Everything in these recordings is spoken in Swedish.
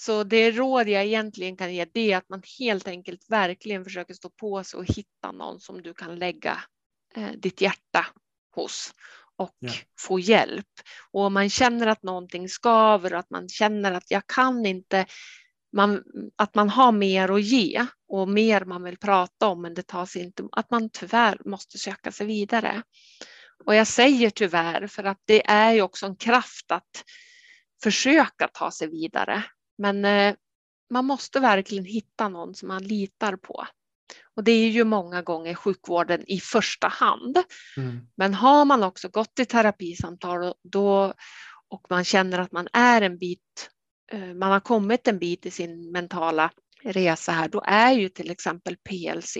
Så det råd jag egentligen kan ge det är att man helt enkelt verkligen försöker stå på sig och hitta någon som du kan lägga eh, ditt hjärta hos och ja. få hjälp. Och om man känner att någonting skaver och att man känner att jag kan inte, man, att man har mer att ge och mer man vill prata om men det tas inte, att man tyvärr måste söka sig vidare. Och jag säger tyvärr för att det är ju också en kraft att försöka ta sig vidare. Men eh, man måste verkligen hitta någon som man litar på. Och det är ju många gånger sjukvården i första hand. Mm. Men har man också gått i terapisamtal då, och man känner att man är en bit, eh, man har kommit en bit i sin mentala resa här, då är ju till exempel PLC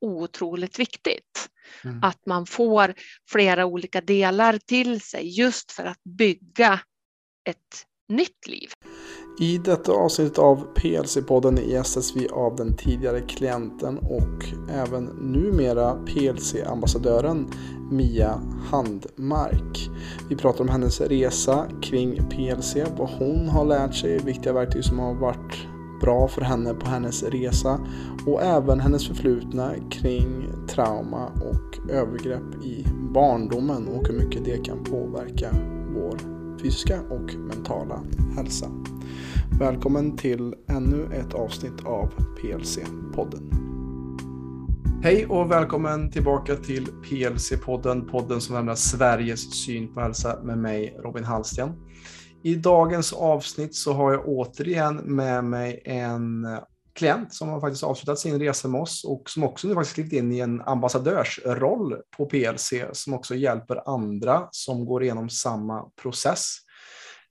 otroligt viktigt. Mm. Att man får flera olika delar till sig just för att bygga ett nytt liv. I detta avsnitt av PLC-podden gästas vi av den tidigare klienten och även numera PLC-ambassadören Mia Handmark. Vi pratar om hennes resa kring PLC, vad hon har lärt sig, viktiga verktyg som har varit bra för henne på hennes resa och även hennes förflutna kring trauma och övergrepp i barndomen och hur mycket det kan påverka vår fysiska och mentala hälsa. Välkommen till ännu ett avsnitt av PLC-podden. Hej och välkommen tillbaka till PLC-podden, podden som lämnar Sveriges syn på hälsa med mig Robin Hallsten. I dagens avsnitt så har jag återigen med mig en klient som har faktiskt avslutat sin resa med oss och som också nu faktiskt klivit in i en ambassadörsroll på PLC som också hjälper andra som går igenom samma process.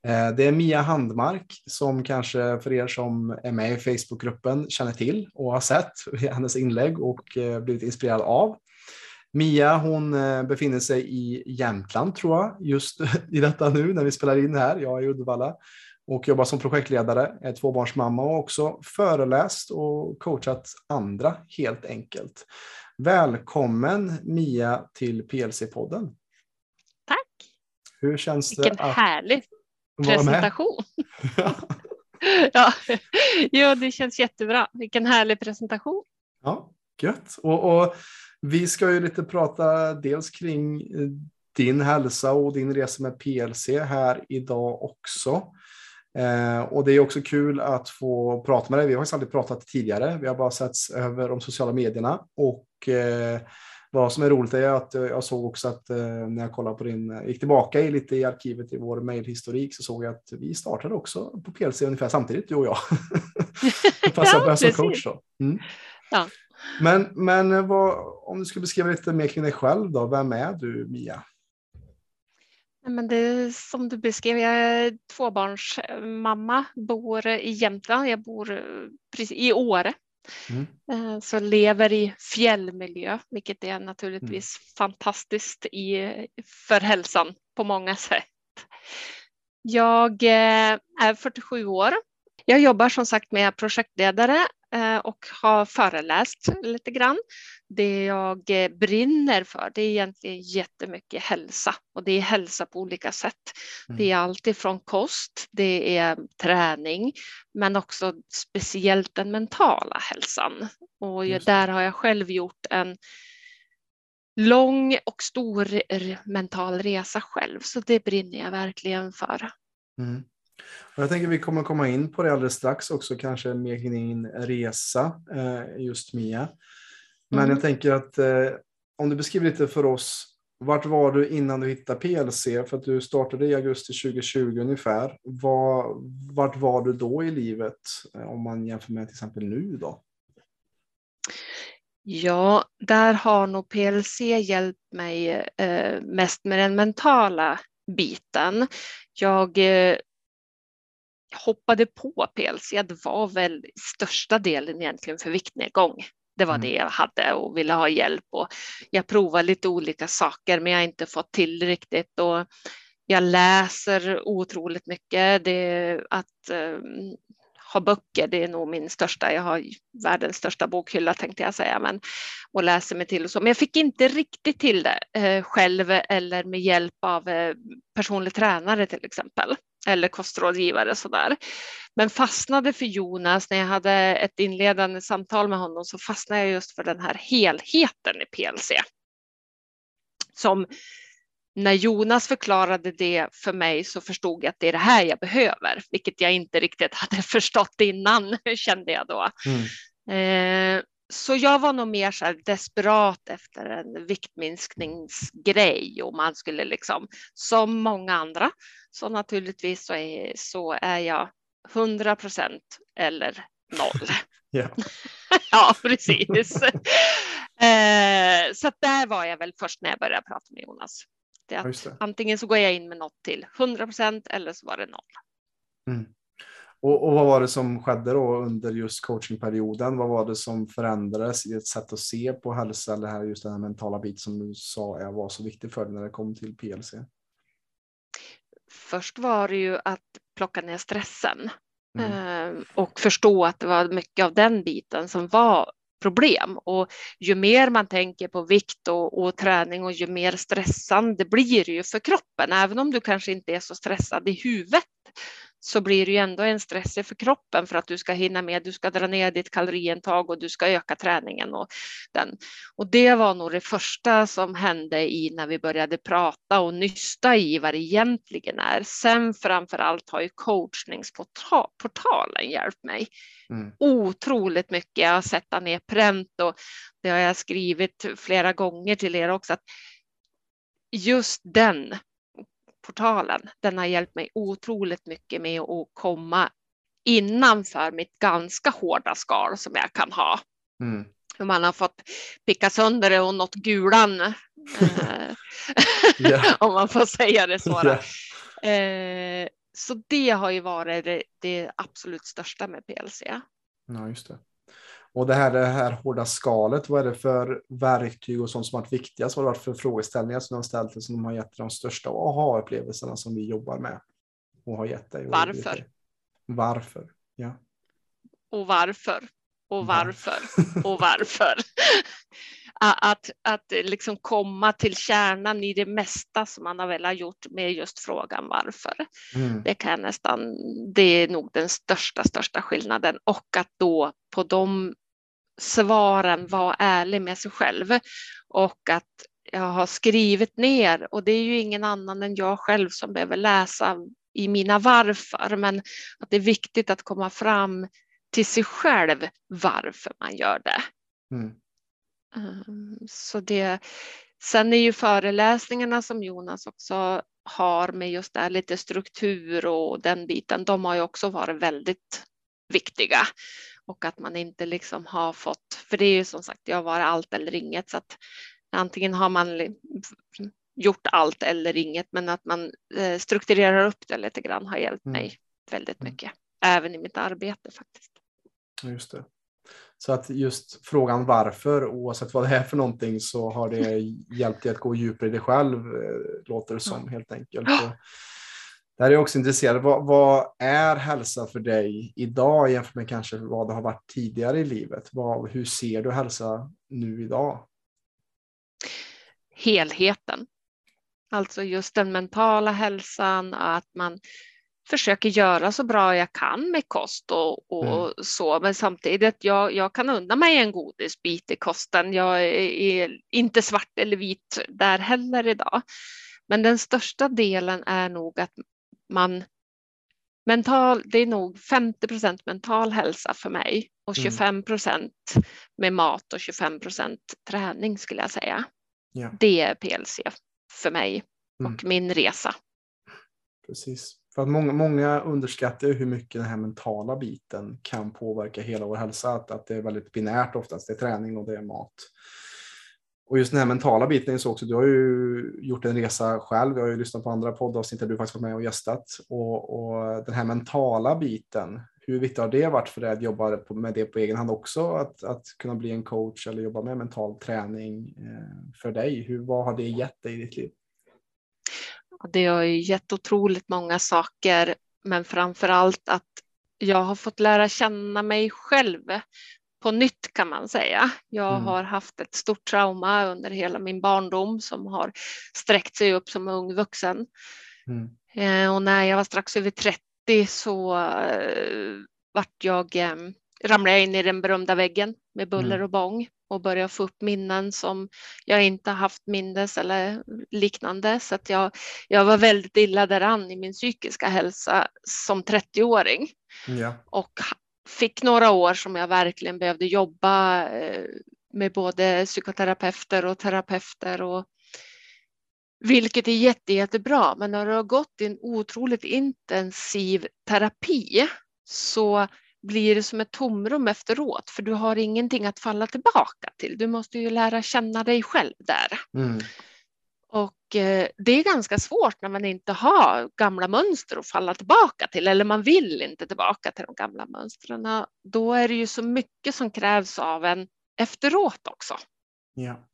Eh, det är Mia Handmark som kanske för er som är med i Facebookgruppen känner till och har sett hennes inlägg och eh, blivit inspirerad av. Mia hon eh, befinner sig i Jämtland tror jag just i detta nu när vi spelar in här. Jag är i Uddevalla och jobbar som projektledare, är tvåbarnsmamma och också föreläst och coachat andra helt enkelt. Välkommen Mia till PLC-podden. Tack. Hur känns Vilken det att härlig presentation. ja. ja, det känns jättebra. Vilken härlig presentation. Ja, gött. Och, och vi ska ju lite prata dels kring eh, din hälsa och din resa med PLC här idag också. Eh, och det är också kul att få prata med dig. Vi har faktiskt aldrig pratat tidigare. Vi har bara setts över de sociala medierna och eh, vad som är roligt är att jag såg också att eh, när jag kollade på din, gick tillbaka i lite i arkivet i vår mejlhistorik så såg jag att vi startade också på PLC ungefär samtidigt, du och jag. det passar ja, som coach då. Mm. Ja. Men, men vad, om du skulle beskriva lite mer kring dig själv då, vem är du Mia? Men det som du beskrev, jag är tvåbarnsmamma, bor i Jämtland, jag bor precis i Åre. Mm. Eh, så lever i fjällmiljö, vilket är naturligtvis mm. fantastiskt i, för hälsan på många sätt. Jag eh, är 47 år. Jag jobbar som sagt med projektledare Eh, och har föreläst lite grann. Det jag eh, brinner för det är egentligen jättemycket hälsa och det är hälsa på olika sätt. Mm. Det är alltifrån kost, det är träning, men också speciellt den mentala hälsan. Och där har jag själv gjort en lång och stor mental resa själv, så det brinner jag verkligen för. Mm. Och jag tänker vi kommer komma in på det alldeles strax också, kanske mer kring din resa, eh, just Mia. Men mm. jag tänker att eh, om du beskriver lite för oss, vart var du innan du hittade PLC? För att du startade i augusti 2020 ungefär. Var, vart var du då i livet eh, om man jämför med till exempel nu då? Ja, där har nog PLC hjälpt mig mest med den mentala biten. Jag hoppade på PLC, det var väl största delen egentligen för viktnedgång. Det var mm. det jag hade och ville ha hjälp och jag provar lite olika saker men jag har inte fått till riktigt och jag läser otroligt mycket. Det, att um, ha böcker, det är nog min största, jag har världens största bokhylla tänkte jag säga, men och läser mig till och så. Men jag fick inte riktigt till det eh, själv eller med hjälp av eh, personlig tränare till exempel. Eller kostrådgivare sådär. Men fastnade för Jonas när jag hade ett inledande samtal med honom så fastnade jag just för den här helheten i PLC. Som när Jonas förklarade det för mig så förstod jag att det är det här jag behöver, vilket jag inte riktigt hade förstått innan kände jag då. Mm. Eh, så jag var nog mer så desperat efter en viktminskningsgrej och man skulle liksom som många andra så naturligtvis så är, så är jag 100 procent eller noll. Yeah. ja, precis. eh, så där var jag väl först när jag började prata med Jonas. Det att. Antingen så går jag in med något till 100 procent eller så var det noll. Mm. Och, och, vad var det som skedde då under just coachingperioden? Vad var det som förändrades i ett sätt att se på hälsa eller här, just den här mentala bit som du sa var så viktig för dig när det kom till PLC? Först var det ju att plocka ner stressen mm. eh, och förstå att det var mycket av den biten som var problem. Och ju mer man tänker på vikt och, och, träning och ju mer stressande blir det ju för kroppen, även om du kanske inte är så stressad i huvudet så blir det ju ändå en stress för kroppen för att du ska hinna med, du ska dra ner ditt kaloriintag och du ska öka träningen. Och, den. och det var nog det första som hände i när vi började prata och nysta i vad det egentligen är. Sen framför allt har ju coachningsportalen hjälpt mig mm. otroligt mycket. Jag har sett ner pränt och det har jag skrivit flera gånger till er också. Att just den portalen. Den har hjälpt mig otroligt mycket med att komma innanför mitt ganska hårda skal som jag kan ha. Mm. Man har fått picka sönder det och nått gulan. Eh, om man får säga det så. Yeah. så det har ju varit det, det absolut största med PLC. Ja, just det. Och det här, det här hårda skalet, vad är det för verktyg och sånt som varit viktigast? Vad har det varit för frågeställningar som de har ställt som de har gett de största aha-upplevelserna som vi jobbar med? Och har gett dig? Varför? Varför? Ja. Och varför? Och varför? och varför? att, att liksom komma till kärnan i det mesta som man har velat gjort med just frågan varför. Mm. Det kan nästan, det är nog den största, största skillnaden och att då på de svaren vara ärlig med sig själv och att jag har skrivit ner och det är ju ingen annan än jag själv som behöver läsa i mina varför, men att det är viktigt att komma fram till sig själv varför man gör det. Mm. Ehm, så det, sen är ju föreläsningarna som Jonas också har med just det lite struktur och den biten, de har ju också varit väldigt viktiga och att man inte liksom har fått, för det är ju som sagt, jag var allt eller inget så att antingen har man gjort allt eller inget, men att man eh, strukturerar upp det lite grann har hjälpt mm. mig väldigt mm. mycket, även i mitt arbete faktiskt. Just det. Så att just frågan varför, oavsett vad det är för någonting, så har det hjälpt dig att gå djupare i dig själv, eh, låter det som helt enkelt. Där är jag också intresserad, vad, vad, är hälsa för dig idag jämfört med kanske vad det har varit tidigare i livet? Vad, hur ser du hälsa nu idag? Helheten. Alltså just den mentala hälsan, att man försöker göra så bra jag kan med kost och, och mm. så, men samtidigt jag, jag kan unna mig en godisbit i kosten. Jag är inte svart eller vit där heller idag. Men den största delen är nog att man mental, det är nog 50 procent mental hälsa för mig och 25 mm. procent med mat och 25 procent träning skulle jag säga. Ja. Det är PLC för mig mm. och min resa. Precis. För att många, många underskattar hur mycket den här mentala biten kan påverka hela vår hälsa. Att, att det är väldigt binärt oftast. Det är träning och det är mat. Och just den här mentala biten är så också. Du har ju gjort en resa själv. Jag har ju lyssnat på andra poddavsnitt där du faktiskt varit med och gästat. Och, och den här mentala biten. Hur viktigt har det varit för dig att jobba med det på egen hand också? Att, att kunna bli en coach eller jobba med mental träning eh, för dig. Hur, vad har det gett dig i ditt liv? Det har gett otroligt många saker, men framför allt att jag har fått lära känna mig själv på nytt kan man säga. Jag mm. har haft ett stort trauma under hela min barndom som har sträckt sig upp som ung vuxen. Mm. Eh, och när jag var strax över 30 så eh, vart jag, eh, ramlade jag in i den berömda väggen med buller mm. och bång och började få upp minnen som jag inte haft minnes eller liknande. Så att jag, jag var väldigt illa däran i min psykiska hälsa som 30-åring. Ja. Och fick några år som jag verkligen behövde jobba eh, med både psykoterapeuter och terapeuter och vilket är jätte, jättebra. Men när du har gått i en otroligt intensiv terapi så blir det som ett tomrum efteråt för du har ingenting att falla tillbaka till. Du måste ju lära känna dig själv där. Mm. Och eh, det är ganska svårt när man inte har gamla mönster att falla tillbaka till eller man vill inte tillbaka till de gamla mönstren. Då är det ju så mycket som krävs av en efteråt också. Ja.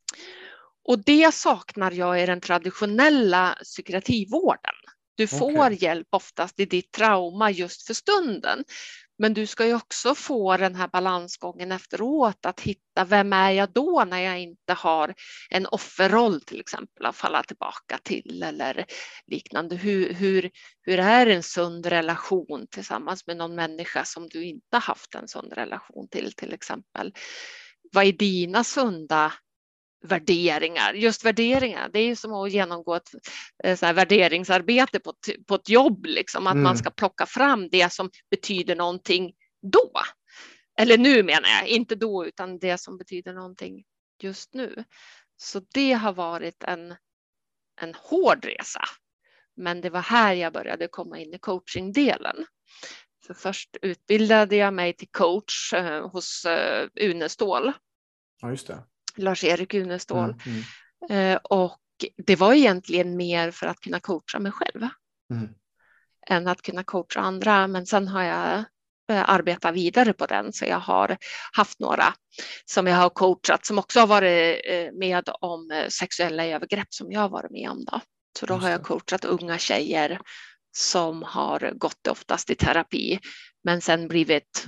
Och det saknar jag i den traditionella psykiatrivården. Du får okay. hjälp oftast i ditt trauma just för stunden. Men du ska ju också få den här balansgången efteråt att hitta vem är jag då när jag inte har en offerroll till exempel att falla tillbaka till eller liknande. Hur, hur, hur är en sund relation tillsammans med någon människa som du inte haft en sund relation till till exempel? Vad är dina sunda värderingar. Just värderingar, det är ju som att genomgå ett eh, så värderingsarbete på ett, på ett jobb, liksom, att mm. man ska plocka fram det som betyder någonting då. Eller nu menar jag, inte då, utan det som betyder någonting just nu. Så det har varit en, en hård resa. Men det var här jag började komma in i coachingdelen. För först utbildade jag mig till coach eh, hos eh, Unestål. Ja, just det. Lars-Erik Unestål. Mm, mm. Eh, och det var egentligen mer för att kunna coacha mig själv mm. än att kunna coacha andra. Men sen har jag eh, arbetat vidare på den så jag har haft några som jag har coachat som också har varit eh, med om sexuella övergrepp som jag har varit med om. Då. Så då har jag coachat unga tjejer som har gått oftast i terapi men sen blivit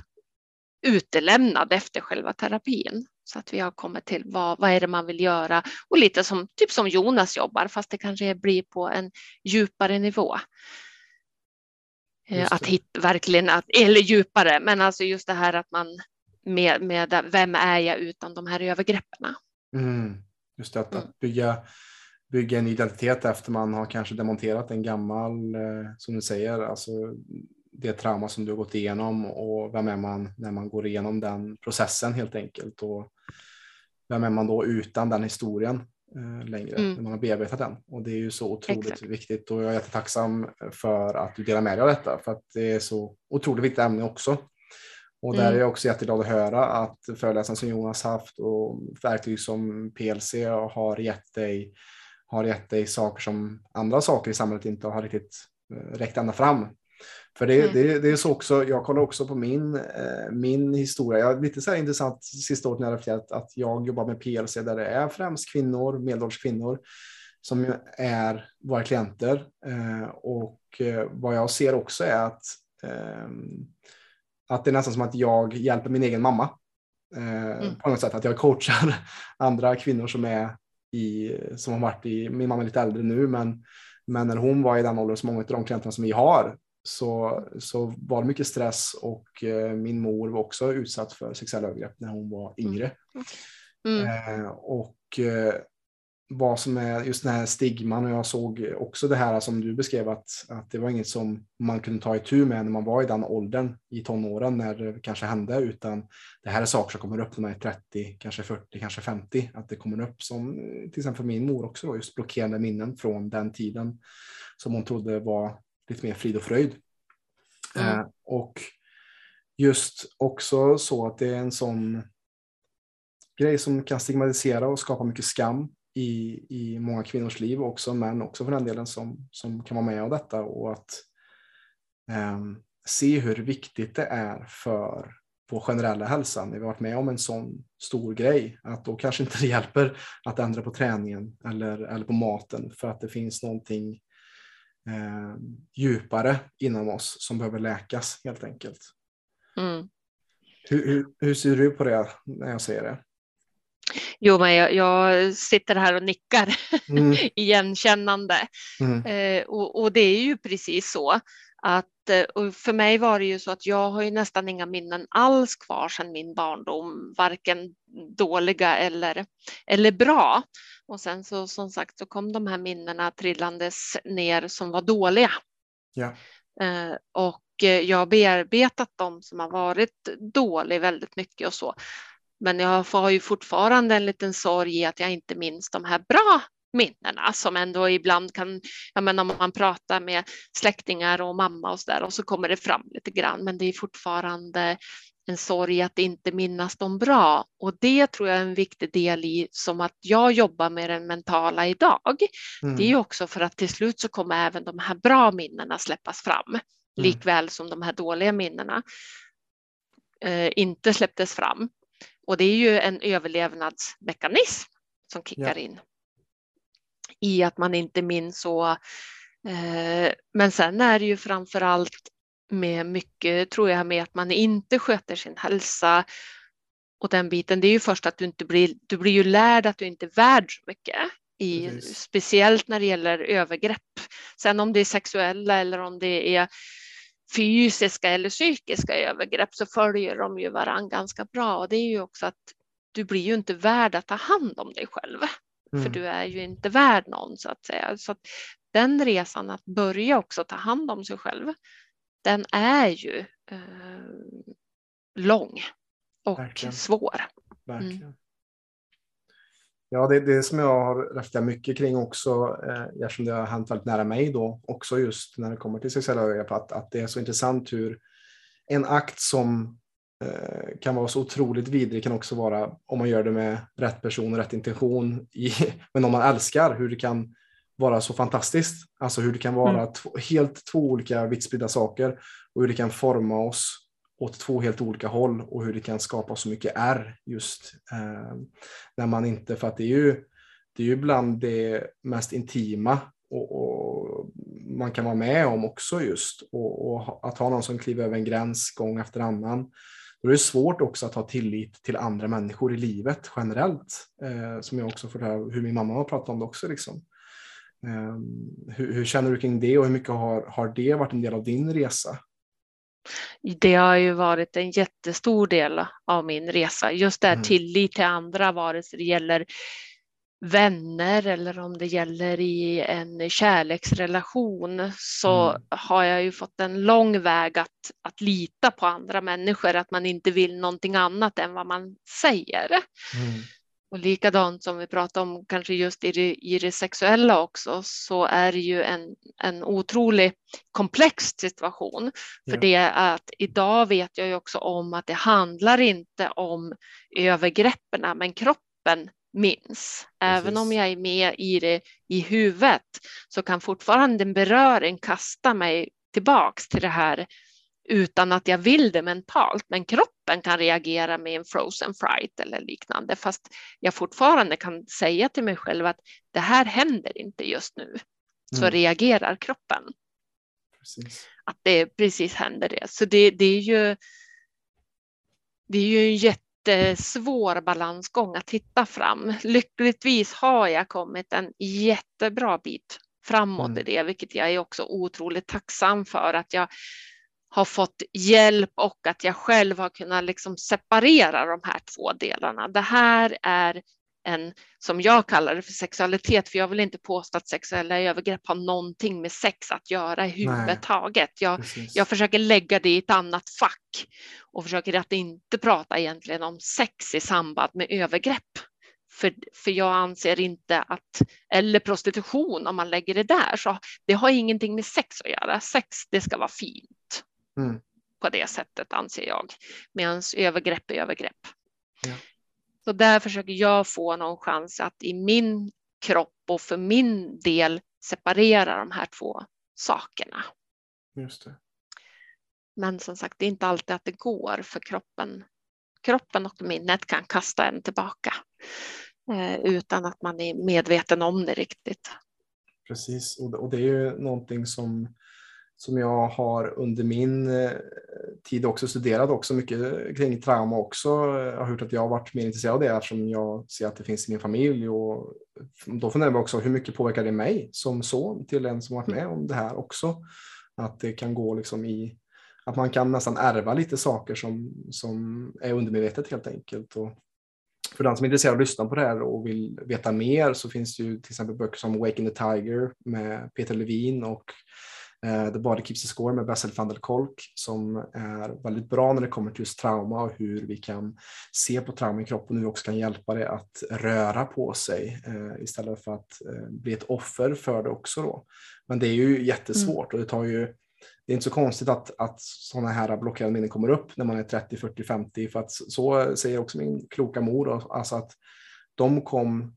utelämnad efter själva terapin. Så att vi har kommit till vad, vad är det man vill göra och lite som, typ som Jonas jobbar fast det kanske blir på en djupare nivå. Eh, att hitta verkligen, att, eller djupare, men alltså just det här att man med, med vem är jag utan de här övergreppen. Mm. Just det, att, mm. att bygga, bygga en identitet efter man har kanske demonterat en gammal, eh, som du säger, alltså det trauma som du har gått igenom och vem är man när man går igenom den processen helt enkelt. Och vem är man då utan den historien eh, längre mm. när man har bearbetat den. Och det är ju så otroligt Exakt. viktigt och jag är jättetacksam för att du delar med dig av detta för att det är så otroligt viktigt ämne också. Och där mm. är jag också jätteglad att höra att föreläsaren som Jonas haft och verktyg som PLC har gett dig har gett dig saker som andra saker i samhället inte har riktigt eh, räckt ända fram. För det, mm. det, det, är så också, jag kollar också på min, eh, min historia. Jag, lite så här intressant sista året när jag reflekterat att jag jobbar med PLC där det är främst kvinnor, medelålders kvinnor som är våra klienter. Eh, och eh, vad jag ser också är att, eh, att det är nästan som att jag hjälper min egen mamma. Eh, mm. På något sätt att jag coachar andra kvinnor som är i, som har varit i, min mamma är lite äldre nu, men, men när hon var i den åldern som många av de klienterna som vi har så, så var det mycket stress och eh, min mor var också utsatt för sexuella övergrepp när hon var mm. yngre. Mm. Eh, och eh, vad som är just den här stigman och jag såg också det här som du beskrev att, att det var inget som man kunde ta itu med när man var i den åldern i tonåren när det kanske hände utan det här är saker som kommer upp när man är 30, kanske 40, kanske 50 att det kommer upp som till exempel min mor också just blockerande minnen från den tiden som hon trodde var lite mer frid och fröjd. Mm. Eh, och just också så att det är en sån grej som kan stigmatisera och skapa mycket skam i, i många kvinnors liv också, men också för den delen som, som kan vara med om detta och att eh, se hur viktigt det är för vår generella hälsa när vi varit med om en sån stor grej. Att då kanske inte det hjälper att ändra på träningen eller, eller på maten för att det finns någonting eh, djupare inom oss som behöver läkas helt enkelt. Mm. Hur, hur, hur, ser du på det när jag säger det? Jo, men jag, jag sitter här och nickar mm. igenkännande. Mm. Eh, och, och, det är ju precis så att och för mig var det ju så att jag har ju nästan inga minnen alls kvar sedan min barndom, varken dåliga eller, eller bra. Och sen så som sagt så kom de här minnena trillandes ner som var dåliga. Ja. Eh, och jag har bearbetat dem som har varit dåliga väldigt mycket och så. Men jag har ju fortfarande en liten sorg i att jag inte minns de här bra minnena som ändå ibland kan, ja men om man pratar med släktingar och mamma och så där och så kommer det fram lite grann, men det är fortfarande en sorg att inte minnas dem bra. Och det tror jag är en viktig del i som att jag jobbar med den mentala idag. Mm. Det är också för att till slut så kommer även de här bra minnena släppas fram, mm. likväl som de här dåliga minnena eh, inte släpptes fram. Och det är ju en överlevnadsmekanism som kickar ja. in i att man inte minns så. Eh, men sen är det ju framför allt med mycket, tror jag, med att man inte sköter sin hälsa och den biten. Det är ju först att du inte blir, du blir ju lärd att du inte är värd så mycket. I, speciellt när det gäller övergrepp. Sen om det är sexuella eller om det är fysiska eller psykiska övergrepp så följer de ju varann ganska bra och det är ju också att du blir ju inte värd att ta hand om dig själv. Mm. För du är ju inte värd någon så att säga. Så att den resan att börja också ta hand om sig själv, den är ju eh, lång och Verkligen. svår. Verkligen. Mm. Ja, det är det som jag har reflekterat mycket kring också, eh, eftersom det har hänt väldigt nära mig då, också just när det kommer till sexuella övergrepp, att, att det är så intressant hur en akt som kan vara så otroligt vidrig kan också vara, om man gör det med rätt person och rätt intention, i, men om man älskar, hur det kan vara så fantastiskt. Alltså hur det kan vara mm. två, helt två olika vitt spridda saker och hur det kan forma oss åt två helt olika håll och hur det kan skapa så mycket R just eh, när man inte, för att det är ju, det är ju bland det mest intima och, och man kan vara med om också just och, och, att ha någon som kliver över en gräns gång efter annan. Då är det svårt också att ha tillit till andra människor i livet generellt, eh, som jag också får höra hur min mamma har pratat om det också. Liksom. Eh, hur, hur, känner du kring det och hur mycket har, har det varit en del av din resa? det har ju varit en jättestor del av min resa. Just det här mm. tillit till andra, vare sig det gäller vänner eller om det gäller i en kärleksrelation så mm. har jag ju fått en lång väg att, att lita på andra människor, att man inte vill någonting annat än vad man säger. Mm. Och likadant som vi pratade om kanske just i det, i det sexuella också så är det ju en, en otroligt komplex situation. För ja. det är att idag vet jag ju också om att det handlar inte om övergreppen men kroppen minns. Även om jag är med i det i huvudet så kan fortfarande en beröring kasta mig tillbaks till det här utan att jag vill det mentalt, men kroppen kan reagera med en frozen fright eller liknande, fast jag fortfarande kan säga till mig själv att det här händer inte just nu, så mm. reagerar kroppen. Precis. Att det precis händer det. Så det, det, är ju. Det är ju en jättesvår balansgång att hitta fram. Lyckligtvis har jag kommit en jättebra bit framåt mm. i det, vilket jag är också otroligt tacksam för att jag har fått hjälp och att jag själv har kunnat liksom separera de här två delarna. Det här är en, som jag kallar det för sexualitet, för jag vill inte påstå att sexuella övergrepp har någonting med sex att göra i huvudet taget. Jag, jag försöker lägga det i ett annat fack och försöker att inte prata egentligen om sex i samband med övergrepp. För, för jag anser inte att, eller prostitution om man lägger det där, så det har ingenting med sex att göra. Sex, det ska vara fint. Mm. På det sättet anser jag. Medan övergrepp är övergrepp. Ja. Så där försöker jag få någon chans att i min kropp och för min del separera de här två sakerna. Just det. Men som sagt, det är inte alltid att det går för kroppen. Kroppen och minnet kan kasta en tillbaka eh, utan att man är medveten om det riktigt. Precis, och det är ju någonting som som jag har under min eh, tid också studerat också mycket kring trauma också eh, har gjort att jag har varit mer intresserad av det eftersom jag ser att det finns i min familj och då funderar jag också hur mycket påverkar det mig som son till en som varit med om det här också. Att det kan gå liksom i att man kan nästan ärva lite saker som, som är undermedvetet helt enkelt. Och för den som är intresserad av att lyssna på det här och vill veta mer så finns det ju till exempel böcker som Waking the Tiger med Peter Levin och The Body Keeps the Score med Bessel van der Kolk som är väldigt bra när det kommer till just trauma och hur vi kan se på trauma i kroppen och hur vi också kan hjälpa det att röra på sig uh, istället för att uh, bli ett offer för det också. Då. Men det är ju jättesvårt mm. och det tar ju det är inte så konstigt att, att sådana här blockerade minnen kommer upp när man är 30, 40, 50 för att så säger också min kloka mor, alltså att de kom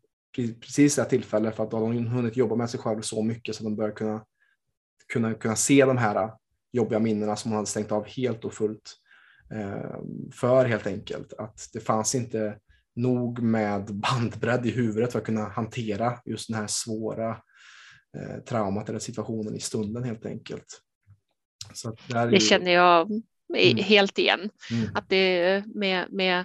precis i det tillfälle för att de har hunnit jobba med sig själv så mycket så att de börjar kunna, kunna, kunna se de här jobbiga minnena som hon hade stängt av helt och fullt eh, för helt enkelt. Att det fanns inte nog med bandbredd i huvudet för att kunna hantera just den här svåra eh, traumat eller situationen i stunden helt enkelt. det, det känner jag mm. helt igen. Mm. Att det med, med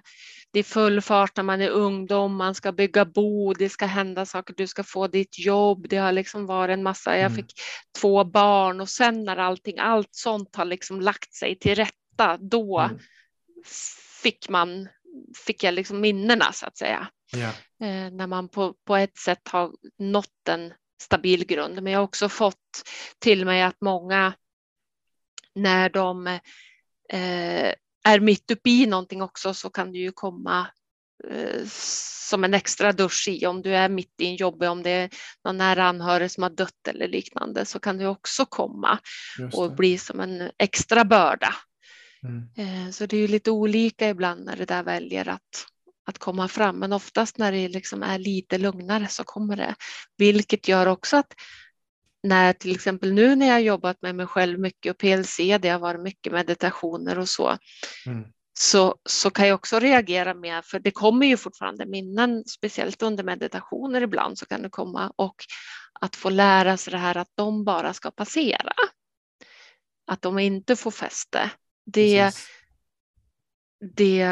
det är full fart när man är ungdom, man ska bygga bo, det ska hända saker, du ska få ditt jobb. Det har liksom varit en massa, jag mm. fick två barn och sen när allting, allt sånt har liksom lagt sig till rätta, då mm. fick man, fick jag liksom minnena så att säga. Ja. Eh, när man på, på ett sätt har nått en stabil grund. Men jag har också fått till mig att många när de är mitt uppe i någonting också så kan det ju komma eh, som en extra dusch i om du är mitt i en jobb, om det är någon nära anhörig som har dött eller liknande så kan det också komma och bli som en extra börda. Mm. Eh, så det är ju lite olika ibland när det där väljer att, att komma fram, men oftast när det liksom är lite lugnare så kommer det, vilket gör också att när till exempel nu när jag jobbat med mig själv mycket och PLC, det har varit mycket meditationer och så, mm. så, så kan jag också reagera med, för det kommer ju fortfarande minnen, speciellt under meditationer ibland så kan det komma och att få lära sig det här att de bara ska passera. Att de inte får fäste. Det, det,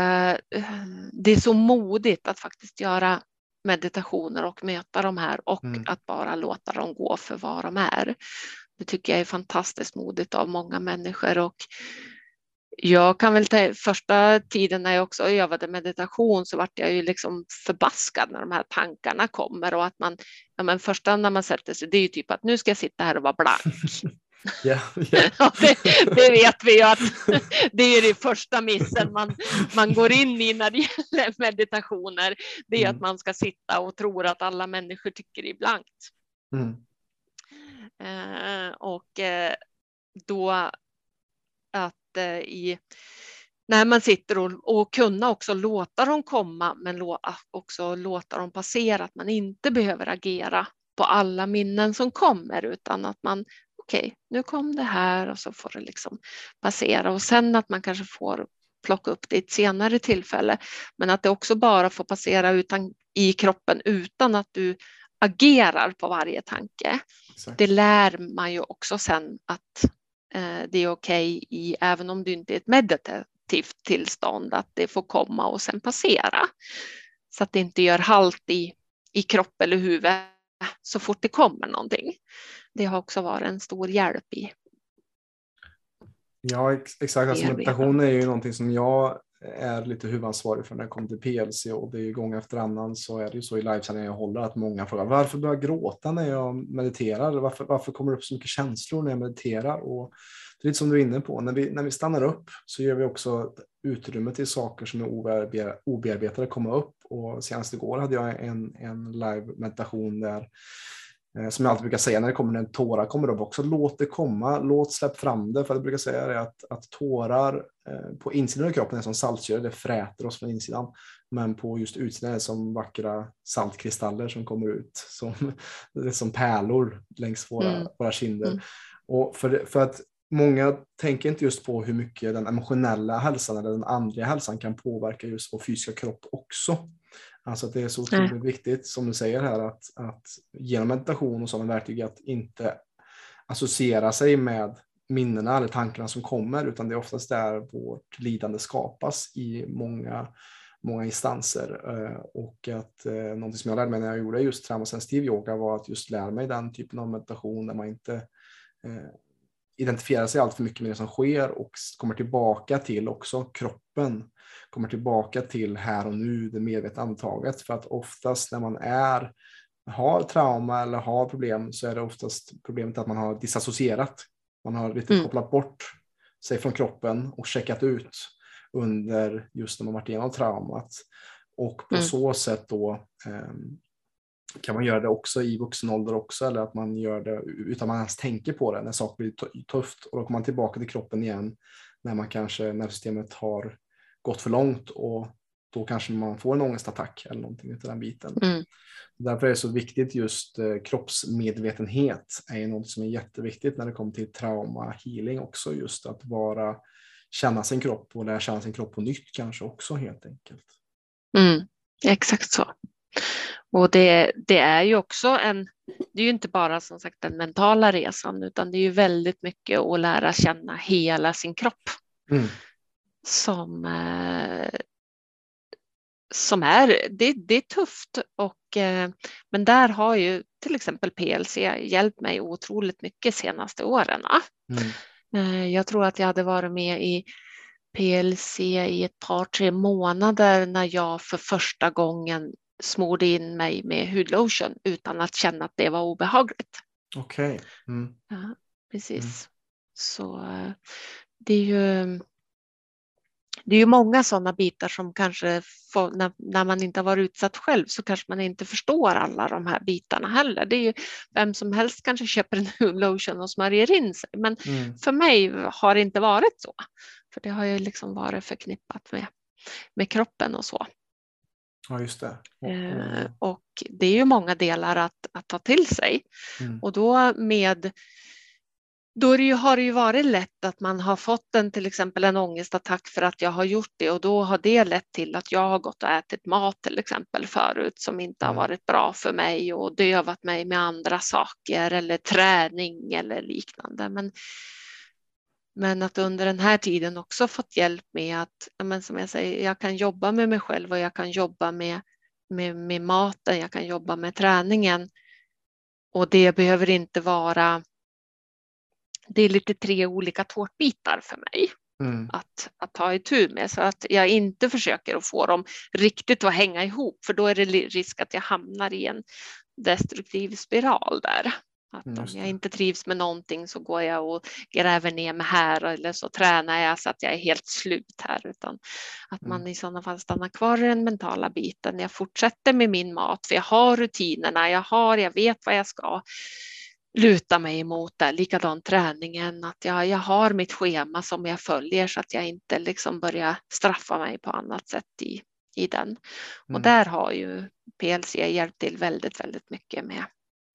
det är så modigt att faktiskt göra meditationer och möta de här och mm. att bara låta dem gå för vad de är. Det tycker jag är fantastiskt modigt av många människor och jag kan väl ta första tiden när jag också övade meditation så vart jag ju liksom förbaskad när de här tankarna kommer och att man, ja men första när man sätter sig, det är ju typ att nu ska jag sitta här och vara blank. Yeah, yeah. ja, det, det, vet vi ju att det är det första missen man, man går in i när det gäller meditationer. Det är mm. att man ska sitta och tro att alla människor tycker är blankt. Mm. Eh, och eh, då att eh, i när man sitter och, och kunna också låta dem komma men lo, också låta dem passera, att man inte behöver agera på alla minnen som kommer utan att man okej, okay, nu kom det här och så får det liksom passera och sen att man kanske får plocka upp det i ett senare tillfälle. Men att det också bara får passera utan, i kroppen utan att du agerar på varje tanke. Exakt. Det lär man ju också sen att eh, det är okej okay i, även om du inte är ett meditativt tillstånd, att det får komma och sen passera. Så att det inte gör halt i, i kropp eller huvud så fort det kommer någonting det har också varit en stor hjälp i. Ja, exakt. Alltså, meditation är ju någonting som jag är lite huvudansvarig för när det kommer till PLC och det är ju gång efter annan så är det ju så i livesändningar jag håller att många frågar varför börjar jag gråta när jag mediterar? Varför, varför kommer det upp så mycket känslor när jag mediterar? Och det är lite som du är inne på, när vi, när vi stannar upp så gör vi också utrymme till saker som är obearbetade komma upp och senast igår hade jag en, en live meditation där som jag alltid brukar säga när det kommer när tårar kommer upp också, låt det komma, låt släpp fram det. För jag brukar säga det att, att tårar eh, på insidan av kroppen är som saltsyra, det fräter oss från insidan. Men på just utsidan är det som vackra saltkristaller som kommer ut som, som pärlor längs våra, mm. våra kinder. Mm. Och för, för att många tänker inte just på hur mycket den emotionella hälsan eller den andliga hälsan kan påverka just vår fysiska kropp också. Alltså att det är så otroligt viktigt som du säger här att, att genom meditation och sådana verktyg att inte associera sig med minnena eller tankarna som kommer utan det är oftast där vårt lidande skapas i många, många instanser. Eh, och att eh, någonting som jag lärde mig när jag gjorde just traumasensitiv yoga var att just lära mig den typen av meditation där man inte eh, identifierar sig allt för mycket med det som sker och kommer tillbaka till också kroppen, kommer tillbaka till här och nu, det medvetna andetaget. För att oftast när man är har trauma eller har problem så är det oftast problemet att man har disassocierat. Man har lite mm. kopplat bort sig från kroppen och checkat ut under just när man varit igenom traumat. Och på mm. så sätt då eh, kan man göra det också i vuxen ålder också eller att man gör det utan man ens tänker på det när saker blir tufft och då kommer man tillbaka till kroppen igen när man kanske när systemet har gått för långt och då kanske man får en ångestattack eller någonting av den biten. Mm. Därför är det så viktigt just eh, kroppsmedvetenhet är något som är jätteviktigt när det kommer till trauma healing också just att vara känna sin kropp och lära känna sin kropp på nytt kanske också helt enkelt. Mm, exakt så. Och det, det är ju också en, det är ju inte bara som sagt den mentala resan utan det är ju väldigt mycket att lära känna hela sin kropp. Mm. Som, eh, som är, det, det är tufft och eh, men där har ju till exempel PLC hjälpt mig otroligt mycket senaste åren. Mm. Eh, jag tror att jag hade varit med i PLC i ett par, tre månader när jag för första gången smorde in mig med hudlotion utan att känna att det var obehagligt. Okej. Okay. Mm. Ja, precis. Mm. Så eh, det är ju det är ju många sådana bitar som kanske får, när, när, man inte har varit utsatt själv så kanske man inte förstår alla de här bitarna heller. Det är ju vem som helst kanske köper en lotion och smörjer in sig, men mm. för mig har det inte varit så. För det har ju liksom varit förknippat med, med kroppen och så. Ja, just det. Eh, och det är ju många delar att, att ta till sig. Mm. Och då med då det ju, har det ju varit lätt att man har fått en till exempel en ångestattack för att jag har gjort det och då har det lett till att jag har gått och ätit mat till exempel förut som inte har mm. varit bra för mig och dövat mig med andra saker eller träning eller liknande. Men, men att under den här tiden också fått hjälp med att, men som jag säger, jag kan jobba med mig själv och jag kan jobba med, med, med maten, jag kan jobba med träningen och det behöver inte vara det är lite tre olika tårtbitar för mig mm. att, att ta itu med så att jag inte försöker att få dem riktigt att hänga ihop för då är det risk att jag hamnar i en destruktiv spiral där. Att om jag inte trivs med någonting så går jag och gräver ner mig här eller så tränar jag så att jag är helt slut här. Utan att man mm. i sådana fall stannar kvar i den mentala biten. Jag fortsätter med min mat för jag har rutinerna, jag har, jag vet vad jag ska luta mig emot det. Likadant träningen, att jag, jag har mitt schema som jag följer så att jag inte liksom börjar straffa mig på annat sätt i, i den. Mm. Och där har ju PLC hjälpt till väldigt, väldigt mycket med,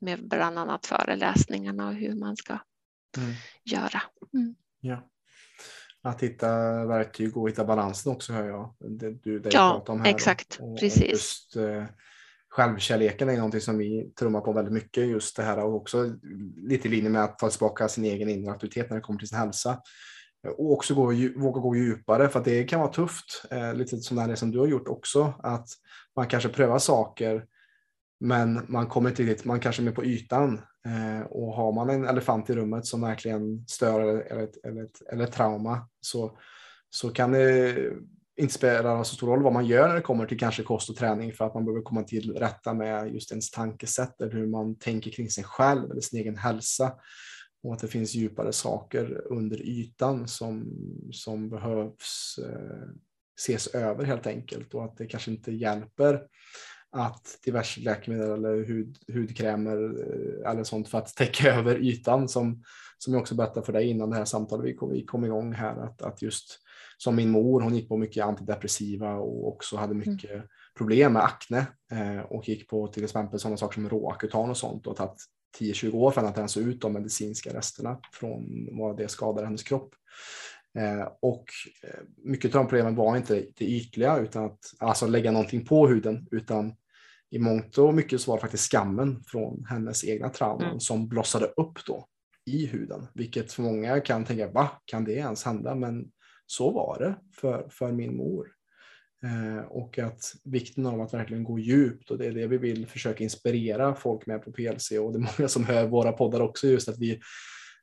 med bland annat föreläsningarna och hur man ska mm. göra. Mm. Ja. Att hitta verktyg och hitta balansen också hör jag. Det, du, det ja, om här exakt. Och, Precis. Och just, eh, självkärleken är någonting som vi trummar på väldigt mycket just det här och också lite i linje med att ta tillbaka sin egen inre aktivitet när det kommer till sin hälsa. Och också gå, våga gå djupare för det kan vara tufft, eh, lite som det som du har gjort också, att man kanske prövar saker men man kommer inte riktigt, man kanske är med på ytan eh, och har man en elefant i rummet som verkligen stör eller, eller, eller, eller trauma så, så kan det inte spela så stor roll vad man gör när det kommer till kanske kost och träning för att man behöver komma till rätta med just ens tankesätt eller hur man tänker kring sig själv eller sin egen hälsa. Och att det finns djupare saker under ytan som, som behövs eh, ses över helt enkelt och att det kanske inte hjälper att diverse läkemedel eller hud, hudkrämer eh, eller sånt för att täcka över ytan som, som jag också berättade för dig innan det här samtalet vi kom, vi kom igång här att, att just som min mor, hon gick på mycket antidepressiva och också hade mm. mycket mm. problem med akne eh, och gick på till exempel sådana saker som råakutan och sånt och tagit 10-20 år för att rensa ut de medicinska resterna från vad det skadade hennes kropp. Eh, och eh, mycket av de problemen var inte det ytliga utan att alltså lägga någonting på huden utan i mångt och mycket så var det faktiskt skammen från hennes egna trauman mm. som blossade upp då. i huden, vilket för många kan tänka, va, kan det ens hända? Men så var det för, för min mor. Eh, och att vikten av att verkligen gå djupt och det är det vi vill försöka inspirera folk med på PLC och det är många som hör våra poddar också just att vi,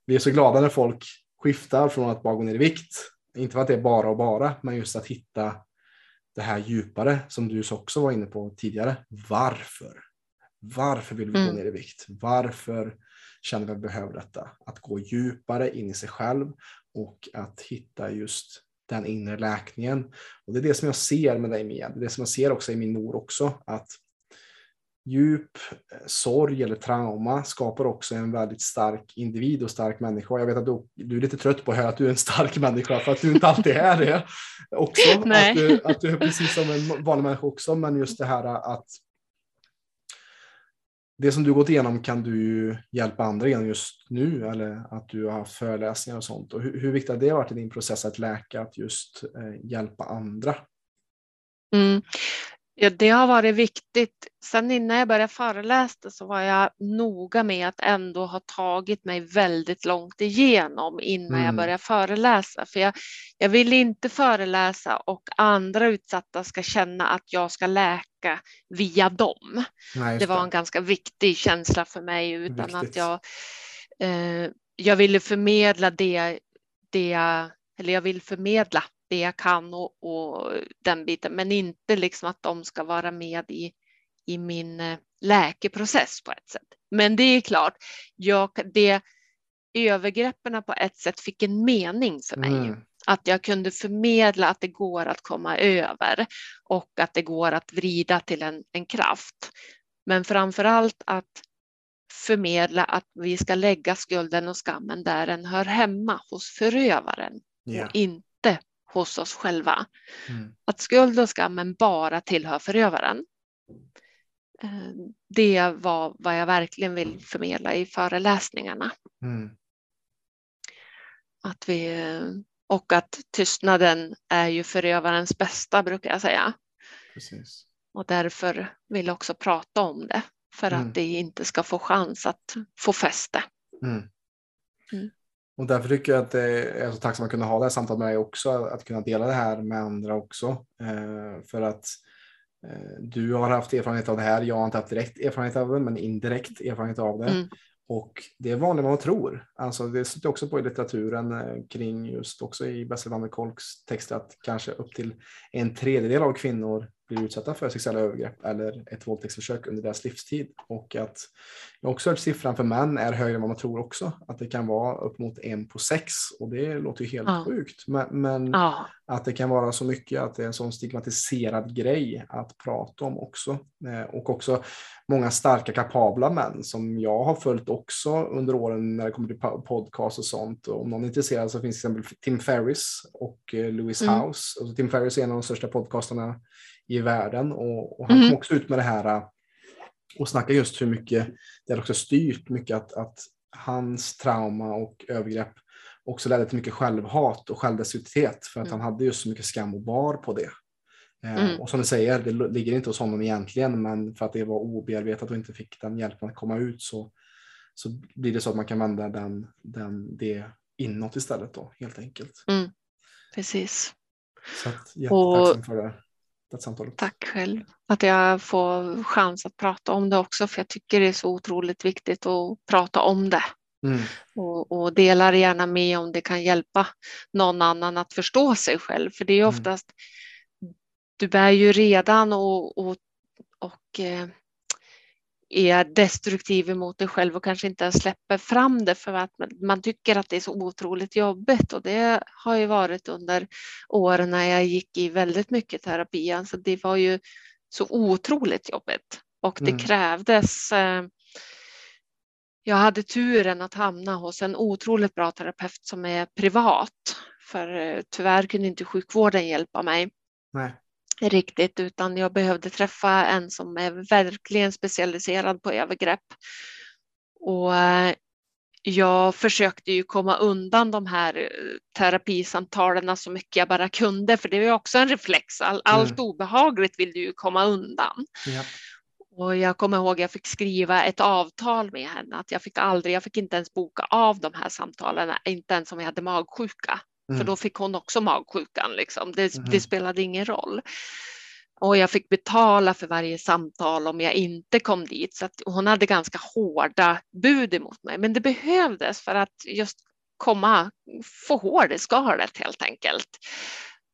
vi är så glada när folk skiftar från att bara gå ner i vikt. Inte för att det är bara och bara, men just att hitta det här djupare som du också var inne på tidigare. Varför? Varför vill vi mm. gå ner i vikt? Varför känner vi att vi behöver detta? Att gå djupare in i sig själv och att hitta just den inre läkningen. Och det är det som jag ser med dig Mia. Det är det som jag ser också i min mor också. Att djup eh, sorg eller trauma skapar också en väldigt stark individ och stark människa. Jag vet att du, du är lite trött på att höra att du är en stark människa för att du inte alltid är det. Också. Att, du, att du är precis som en vanlig människa också, men just det här att det som du gått igenom kan du hjälpa andra igenom just nu eller att du har haft föreläsningar och sånt. Och hur, hur viktigt har det varit i din process att läka, att just eh, hjälpa andra? Mm. Ja, det har varit viktigt. Sen innan jag började föreläsa så var jag noga med att ändå ha tagit mig väldigt långt igenom innan mm. jag började föreläsa. För jag, jag vill inte föreläsa och andra utsatta ska känna att jag ska läka via dem. Nej, det var en ganska viktig känsla för mig utan Viktigt. att jag, eh, jag ville förmedla det, det, eller jag vill förmedla det jag kan och, och, den biten, men inte liksom att de ska vara med i, i min eh, läkeprocess på ett sätt. Men det är klart, jag, det, övergreppen på ett sätt fick en mening för mig. Mm. Att jag kunde förmedla att det går att komma över och att det går att vrida till en, en kraft. Men framför allt att förmedla att vi ska lägga skulden och skammen där den hör hemma hos förövaren yeah. och inte hos oss själva. Mm. Att skuld och skammen bara tillhör förövaren. Eh, det var vad jag verkligen vill förmedla i föreläsningarna. Mm. Att vi, och att tystnaden är ju förövarens bästa brukar jag säga. Precis. Och därför vill jag också prata om det för mm. att det inte ska få chans att få fäste. Mm. Och därför tycker jag att det är så tacksam att kunna ha det här samtalet med dig också, att kunna dela det här med andra också. Eh, för att eh, du har haft erfarenhet av det här, jag har inte haft direkt erfarenhet av det, men indirekt erfarenhet av det. Mm. Och det är vanligare än man tror. Alltså det sitter också på i litteraturen eh, kring just också i Bessel van der Kolks texter att kanske upp till en tredjedel av kvinnor blir utsatta för sexuella övergrepp eller ett våldtäktsförsök under deras livstid. Och att jag också hört siffran för män är högre än vad man tror också. Att det kan vara upp mot en på sex och det låter ju helt ja. sjukt. Men, men ja. att det kan vara så mycket att det är en sån stigmatiserad grej att prata om också. Eh, och också många starka kapabla män som jag har följt också under åren när det kommer till podcast och sånt. Och om någon är intresserad så finns till exempel Tim Ferris och eh, Lewis mm. House. Alltså Tim Ferris är en av de största podcastarna i världen och, och han mm. kom också ut med det här äh, och snackar just hur mycket det har också styrt mycket att, att hans trauma och övergrepp också ledde till mycket självhat och självdestruktivitet för att mm. han hade just så mycket skam och bar på det. Eh, mm. Och som du säger, det ligger inte hos honom egentligen, men för att det var obearbetat och inte fick den hjälpen att komma ut så, så blir det så att man kan vända den, den, det inåt istället då, helt enkelt. Mm. Precis. Så att, jättetacksam för det samtalet. Tack själv. Att jag får chans att prata om det också, för jag tycker det är så otroligt viktigt att prata om det. Mm. Och, och delar gärna med om det kan hjälpa någon annan att förstå sig själv, för det är mm. oftast mm. du bär ju redan och, och, och eh, är destruktiv emot dig själv och kanske inte ens släpper fram det för att man tycker att det är så otroligt jobbigt och det har ju varit under åren när jag gick i väldigt mycket terapi. Alltså det var ju så otroligt jobbigt och det mm. krävdes eh, jag hade turen att hamna hos en otroligt bra terapeut som är privat, för eh, tyvärr kunde inte sjukvården hjälpa mig. Nej riktigt, utan jag behövde träffa en som är verkligen specialiserad på övergrepp. Och eh, jag försökte ju komma undan de här eh, terapisamtalen så mycket jag bara kunde, för det är också en reflex. All, mm. Allt obehagligt vill du ju komma undan. Ja. Och jag kommer ihåg att jag fick skriva ett avtal med henne att jag fick aldrig, jag fick inte ens boka av de här samtalen, inte ens om jag hade magsjuka. Mm. För då fick hon också magsjukan liksom. Det, mm. det spelade ingen roll. Och jag fick betala för varje samtal om jag inte kom dit. Så hon hade ganska hårda bud emot mig. Men det behövdes för att just komma, få hår i skalet helt enkelt.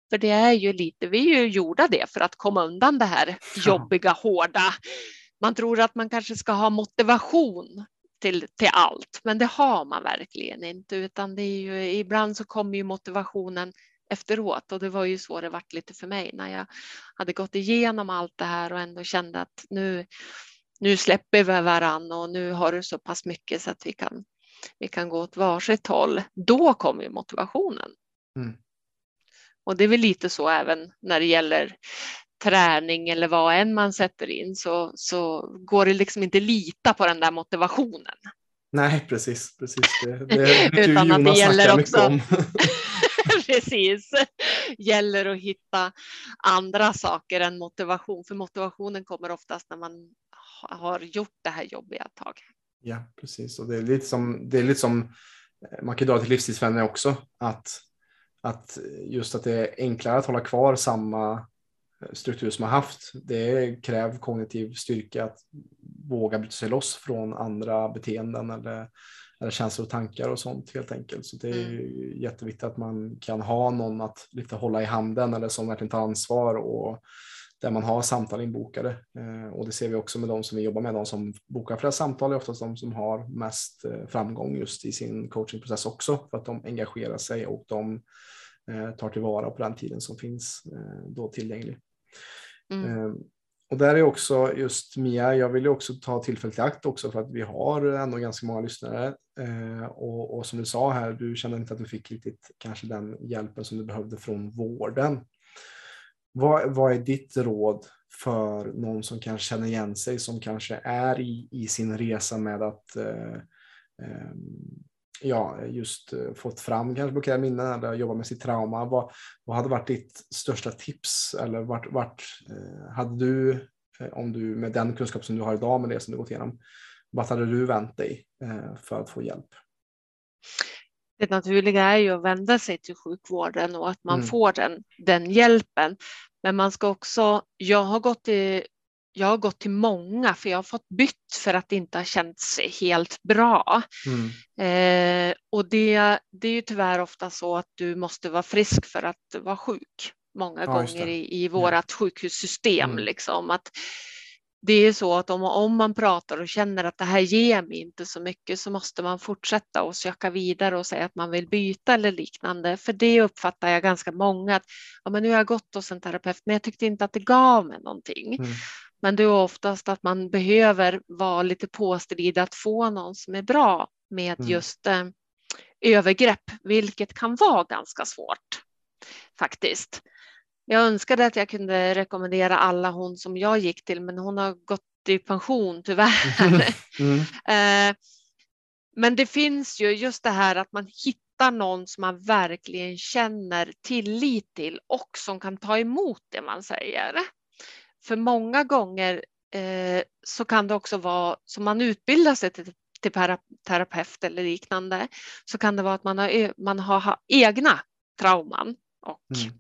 För det är ju lite, vi är ju gjorda det för att komma undan det här jobbiga, hårda. Man tror att man kanske ska ha motivation till, till allt, men det har man verkligen inte, utan det är ju ibland så kommer ju motivationen efteråt och det var ju så det vart lite för mig när jag hade gått igenom allt det här och ändå kände att nu, nu släpper vi varann och nu har du så pass mycket så att vi kan, vi kan gå åt varsitt håll. Då kommer ju motivationen. Mm. Och det är väl lite så även när det gäller träning eller vad än man sätter in så, så går det liksom inte lita på den där motivationen. Nej, precis. precis. Det, det, Utan att det gäller också. precis. Gäller att hitta andra saker än motivation, för motivationen kommer oftast när man har gjort det här jobbiga ett tag. Ja, precis. Och det är lite som, det är lite som eh, man kan dra till livstidsvänner också, att, att just att det är enklare att hålla kvar samma struktur som man haft. Det kräver kognitiv styrka att våga bryta sig loss från andra beteenden eller eller känslor och tankar och sånt helt enkelt. Så det är mm. jätteviktigt att man kan ha någon att lite hålla i handen eller som verkligen tar ansvar och där man har samtal inbokade. Eh, och det ser vi också med de som vi jobbar med. De som bokar flera samtal är oftast de som har mest eh, framgång just i sin coachingprocess också för att de engagerar sig och de eh, tar tillvara på den tiden som finns då tillgänglig. Mm. Ehm, och där är också just Mia, jag vill ju också ta tillfället i akt också för att vi har ändå ganska många lyssnare. Eh, och, och, som du sa här, du kände inte att du fick riktigt kanske den hjälpen som du behövde från vården. Vad, vad är ditt råd för någon som kanske känner igen sig, som kanske är i, i sin resa med att eh, eh, ja, just eh, fått fram kanske blockerade minnen eller jobba med sitt trauma. Vad, vad hade varit ditt största tips eller vart, vart eh, hade du, eh, om du med den kunskap som du har idag med det som du gått igenom, vart hade du vänt dig för att få hjälp? Det naturliga är ju att vända sig till sjukvården och att man mm. får den, den hjälpen. Men man ska också, jag har gått i jag har gått till många för jag har fått bytt för att det inte har känts helt bra. Mm. Eh, och det, det är ju tyvärr ofta så att du måste vara frisk för att vara sjuk många ja, gånger i, i vårat ja. sjukhussystem. Mm. Liksom, att det är så att om, om man pratar och känner att det här ger mig inte så mycket så måste man fortsätta och söka vidare och säga att man vill byta eller liknande. För det uppfattar jag ganska många att ja, men nu har jag gått hos en terapeut men jag tyckte inte att det gav mig någonting. Mm. Men det är oftast att man behöver vara lite påstridig att få någon som är bra med mm. just eh, övergrepp, vilket kan vara ganska svårt faktiskt. Jag önskade att jag kunde rekommendera alla hon som jag gick till, men hon har gått i pension tyvärr. Mm. eh, men det finns ju just det här att man hittar någon som man verkligen känner tillit till och som kan ta emot det man säger. För många gånger eh, så kan det också vara, som man utbildar sig till, till terapeut eller liknande, så kan det vara att man har, man har egna trauman och mm.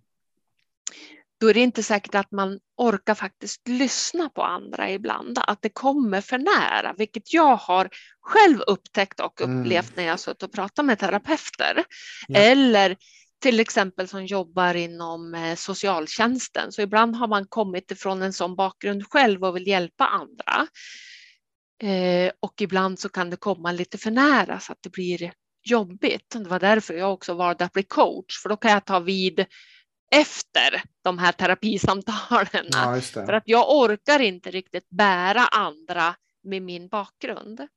då är det inte säkert att man orkar faktiskt lyssna på andra ibland, att det kommer för nära, vilket jag har själv upptäckt och mm. upplevt mm. när jag suttit och pratat med terapeuter. Ja. Eller till exempel som jobbar inom eh, socialtjänsten. Så ibland har man kommit ifrån en sån bakgrund själv och vill hjälpa andra. Eh, och ibland så kan det komma lite för nära så att det blir jobbigt. Det var därför jag också valde att bli coach, för då kan jag ta vid efter de här terapisamtalen. Ja, för att jag orkar inte riktigt bära andra med min bakgrund.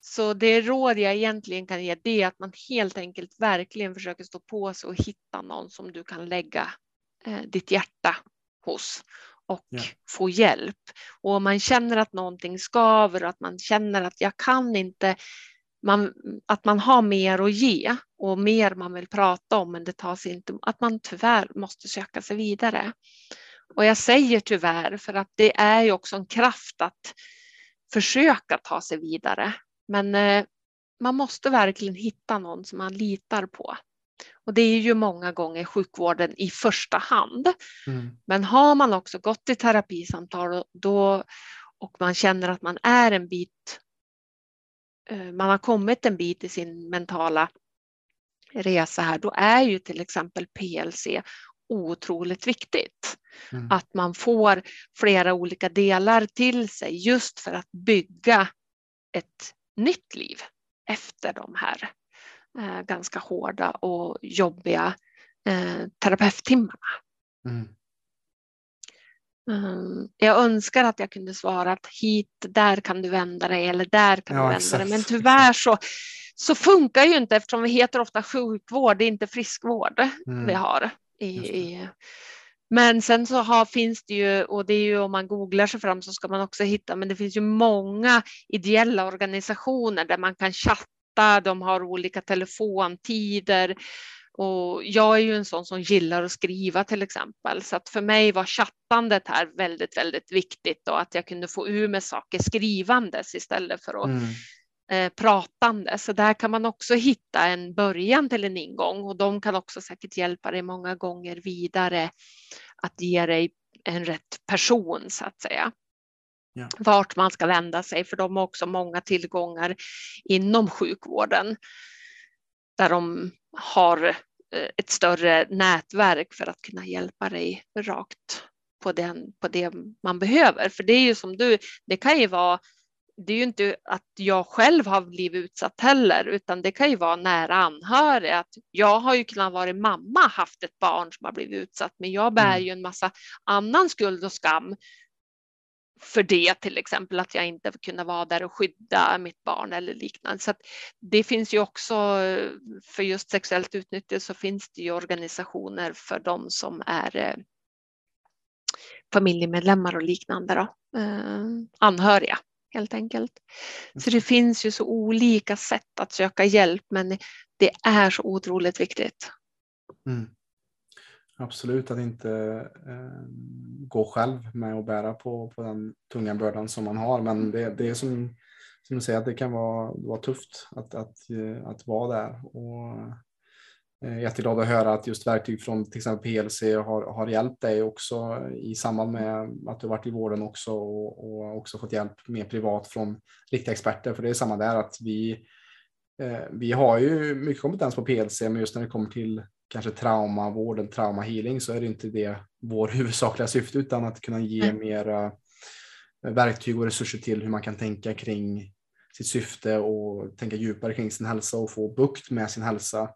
Så det råd jag egentligen kan ge det är att man helt enkelt verkligen försöker stå på sig och hitta någon som du kan lägga eh, ditt hjärta hos och ja. få hjälp. Och om man känner att någonting skaver och att man känner att jag kan inte, man, att man har mer att ge och mer man vill prata om men det tas inte, att man tyvärr måste söka sig vidare. Och jag säger tyvärr för att det är ju också en kraft att försöka ta sig vidare. Men eh, man måste verkligen hitta någon som man litar på. Och det är ju många gånger sjukvården i första hand. Mm. Men har man också gått i terapisamtal då, och man känner att man är en bit, eh, man har kommit en bit i sin mentala resa här, då är ju till exempel PLC otroligt viktigt. Mm. Att man får flera olika delar till sig just för att bygga ett nytt liv efter de här eh, ganska hårda och jobbiga eh, terapeuttimmarna. Mm. Um, jag önskar att jag kunde svara att hit, där kan du vända dig eller där kan ja, du vända exakt, dig. Men tyvärr så, så funkar ju inte eftersom vi heter ofta sjukvård, det är inte friskvård mm. vi har. I, i, men sen så har, finns det ju, och det är ju om man googlar sig fram så ska man också hitta, men det finns ju många ideella organisationer där man kan chatta, de har olika telefontider. Och jag är ju en sån som gillar att skriva till exempel, så att för mig var chattandet här väldigt, väldigt viktigt och att jag kunde få ur med saker skrivandes istället för att mm eh, pratande. Så där kan man också hitta en början till en ingång och de kan också säkert hjälpa dig många gånger vidare att ge dig en rätt person så att säga. Ja. Vart man ska vända sig, för de har också många tillgångar inom sjukvården där de har eh, ett större nätverk för att kunna hjälpa dig rakt på, den, på det man behöver. För det är ju som du, det kan ju vara det är ju inte att jag själv har blivit utsatt heller, utan det kan ju vara nära anhöriga. Att jag har ju kunnat vara mamma, haft ett barn som har blivit utsatt, men jag bär mm. ju en massa annan skuld och skam för det, till exempel att jag inte kunde vara där och skydda mitt barn eller liknande. Så det finns ju också för just sexuellt utnyttjande så finns det ju organisationer för de som är eh, familjemedlemmar och liknande, då, eh, anhöriga helt enkelt. Så det finns ju så olika sätt att söka hjälp, men det är så otroligt viktigt. Mm. Absolut, att inte eh, gå själv med att bära på, på den tunga bördan som man har. Men det, det är som, som du säger, att det kan vara, vara tufft att, att, att vara där. Och Eh, jätteglad att höra att just verktyg från till exempel PLC har, har hjälpt dig också i samband med att du varit i vården också och, och också fått hjälp mer privat från riktiga experter. För det är samma där att vi, eh, vi har ju mycket kompetens på PLC, men just när det kommer till kanske traumavården, trauma healing så är det inte det vår huvudsakliga syfte utan att kunna ge mm. mera verktyg och resurser till hur man kan tänka kring sitt syfte och tänka djupare kring sin hälsa och få bukt med sin hälsa Eh,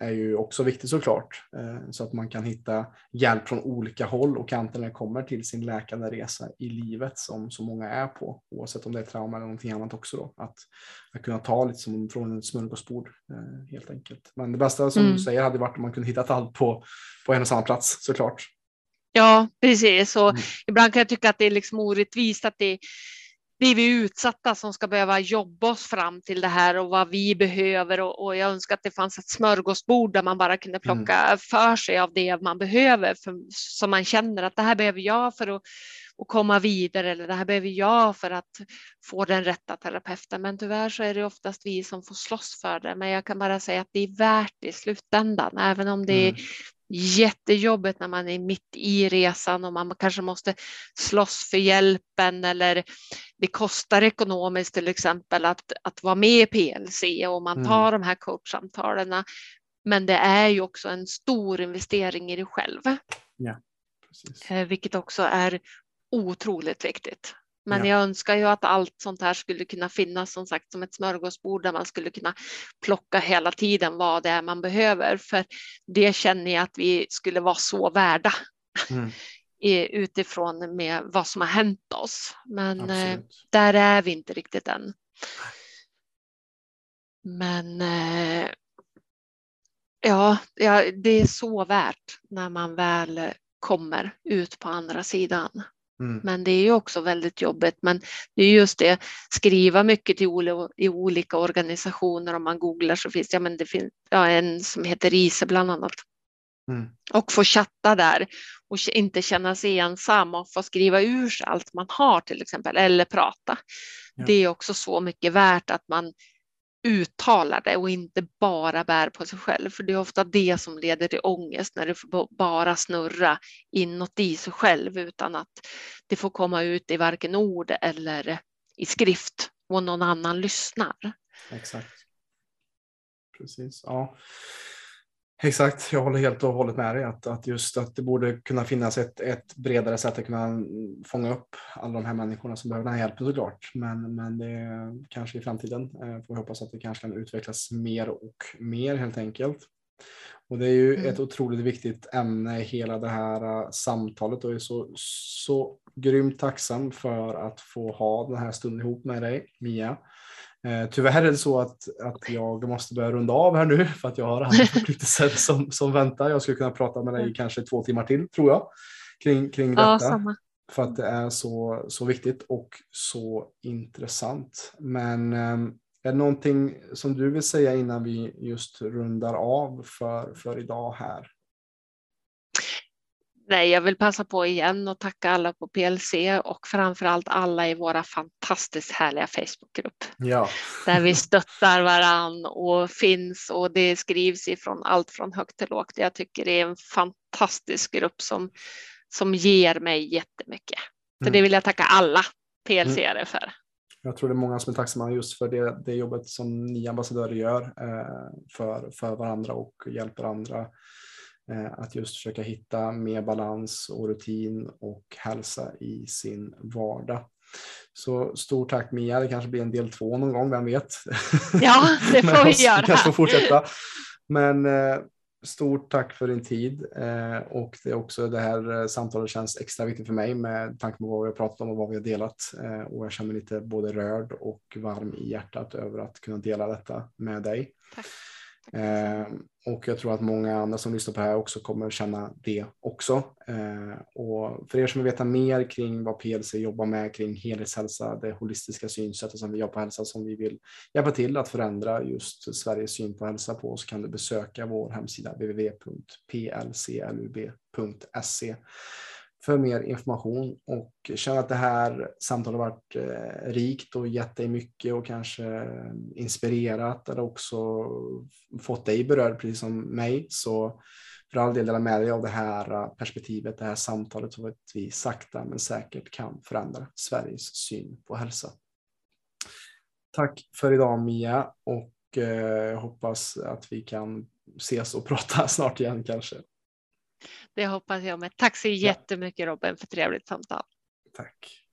är ju också viktigt såklart. Eh, så att man kan hitta hjälp från olika håll och kanter när det kommer till sin läkande resa i livet som så många är på. Oavsett om det är trauma eller någonting annat också. Då. Att, att kunna ta lite som från ett smörgåsbord eh, helt enkelt. Men det bästa som mm. du säger hade varit om man kunde hitta allt på, på en och samma plats såklart. Ja, precis. Och mm. ibland kan jag tycka att det är liksom orättvist att det är vi utsatta som ska behöva jobba oss fram till det här och vad vi behöver och, och jag önskar att det fanns ett smörgåsbord där man bara kunde plocka mm. för sig av det man behöver för, som man känner att det här behöver jag för att, att komma vidare eller det här behöver jag för att få den rätta terapeuten. Men tyvärr så är det oftast vi som får slåss för det. Men jag kan bara säga att det är värt det i slutändan, även om det mm jättejobbigt när man är mitt i resan och man kanske måste slåss för hjälpen eller det kostar ekonomiskt till exempel att, att vara med i PLC och man tar mm. de här coachsamtalen. Men det är ju också en stor investering i dig själv. Ja, precis. Eh, vilket också är otroligt viktigt. Men ja. jag önskar ju att allt sånt här skulle kunna finnas som sagt som ett smörgåsbord där man skulle kunna plocka hela tiden vad det är man behöver. För det känner jag att vi skulle vara så värda mm. utifrån med vad som har hänt oss. Men eh, där är vi inte riktigt än. Men eh, ja, ja, det är så värt när man väl kommer ut på andra sidan. Mm. Men det är ju också väldigt jobbigt. Men det är just det, skriva mycket till i olika organisationer. Om man googlar så finns det, ja, men det finns ja, en som heter RISE bland annat. Mm. Och få chatta där och inte känna sig ensam och få skriva ur sig allt man har till exempel eller prata. Ja. Det är också så mycket värt att man uttalar det och inte bara bär på sig själv. För det är ofta det som leder till ångest när det får bara snurra inåt i sig själv utan att det får komma ut i varken ord eller i skrift och någon annan lyssnar. Exakt. Precis, ja. Exakt, jag håller helt och hållet med dig att, att just att det borde kunna finnas ett, ett bredare sätt att kunna fånga upp alla de här människorna som behöver den här hjälpen såklart. Men, men det kanske i framtiden eh, får vi hoppas att det kanske kan utvecklas mer och mer helt enkelt. Och det är ju mm. ett otroligt viktigt ämne hela det här uh, samtalet och jag är så, så grymt tacksam för att få ha den här stunden ihop med dig Mia. Eh, tyvärr är det så att, att jag måste börja runda av här nu för att jag har andra förpliktelser som, som väntar. Jag skulle kunna prata med dig mm. kanske två timmar till tror jag kring, kring detta. Ja, för att det är så, så viktigt och så intressant. Men eh, är det någonting som du vill säga innan vi just rundar av för, för idag här? Nej, jag vill passa på igen och tacka alla på PLC och framförallt alla i våra fantastiskt härliga Facebookgrupp. Ja. Där vi stöttar varann och finns och det skrivs ifrån allt från högt till lågt. Jag tycker det är en fantastisk grupp som, som ger mig jättemycket. Så mm. det vill jag tacka alla PLC mm. för. Jag tror det är många som är tacksamma just för det, det jobbet som ni ambassadörer gör eh, för, för varandra och hjälper andra att just försöka hitta mer balans och rutin och hälsa i sin vardag. Så stort tack Mia, det kanske blir en del två någon gång, vem vet? Ja, det får vi göra. kanske får fortsätta. Men eh, stort tack för din tid eh, och det är också det här eh, samtalet känns extra viktigt för mig med tanke på vad vi har pratat om och vad vi har delat eh, och jag känner mig lite både rörd och varm i hjärtat över att kunna dela detta med dig. Tack. Eh, och jag tror att många andra som lyssnar på det här också kommer känna det också. Eh, och för er som vill veta mer kring vad PLC jobbar med kring helhetshälsa, det holistiska synsättet som vi har på hälsa som vi vill hjälpa till att förändra just Sveriges syn på hälsa på så kan du besöka vår hemsida www.plclub.se för mer information och känner att det här samtalet har varit eh, rikt och gett dig mycket och kanske eh, inspirerat eller också fått dig berörd precis som mig så för all del dela med dig av det här eh, perspektivet, det här samtalet så att vi sakta men säkert kan förändra Sveriges syn på hälsa. Tack för idag Mia och eh, hoppas att vi kan ses och prata snart igen kanske. Det hoppas jag med. Tack så jättemycket Robin för trevligt samtal. Tack.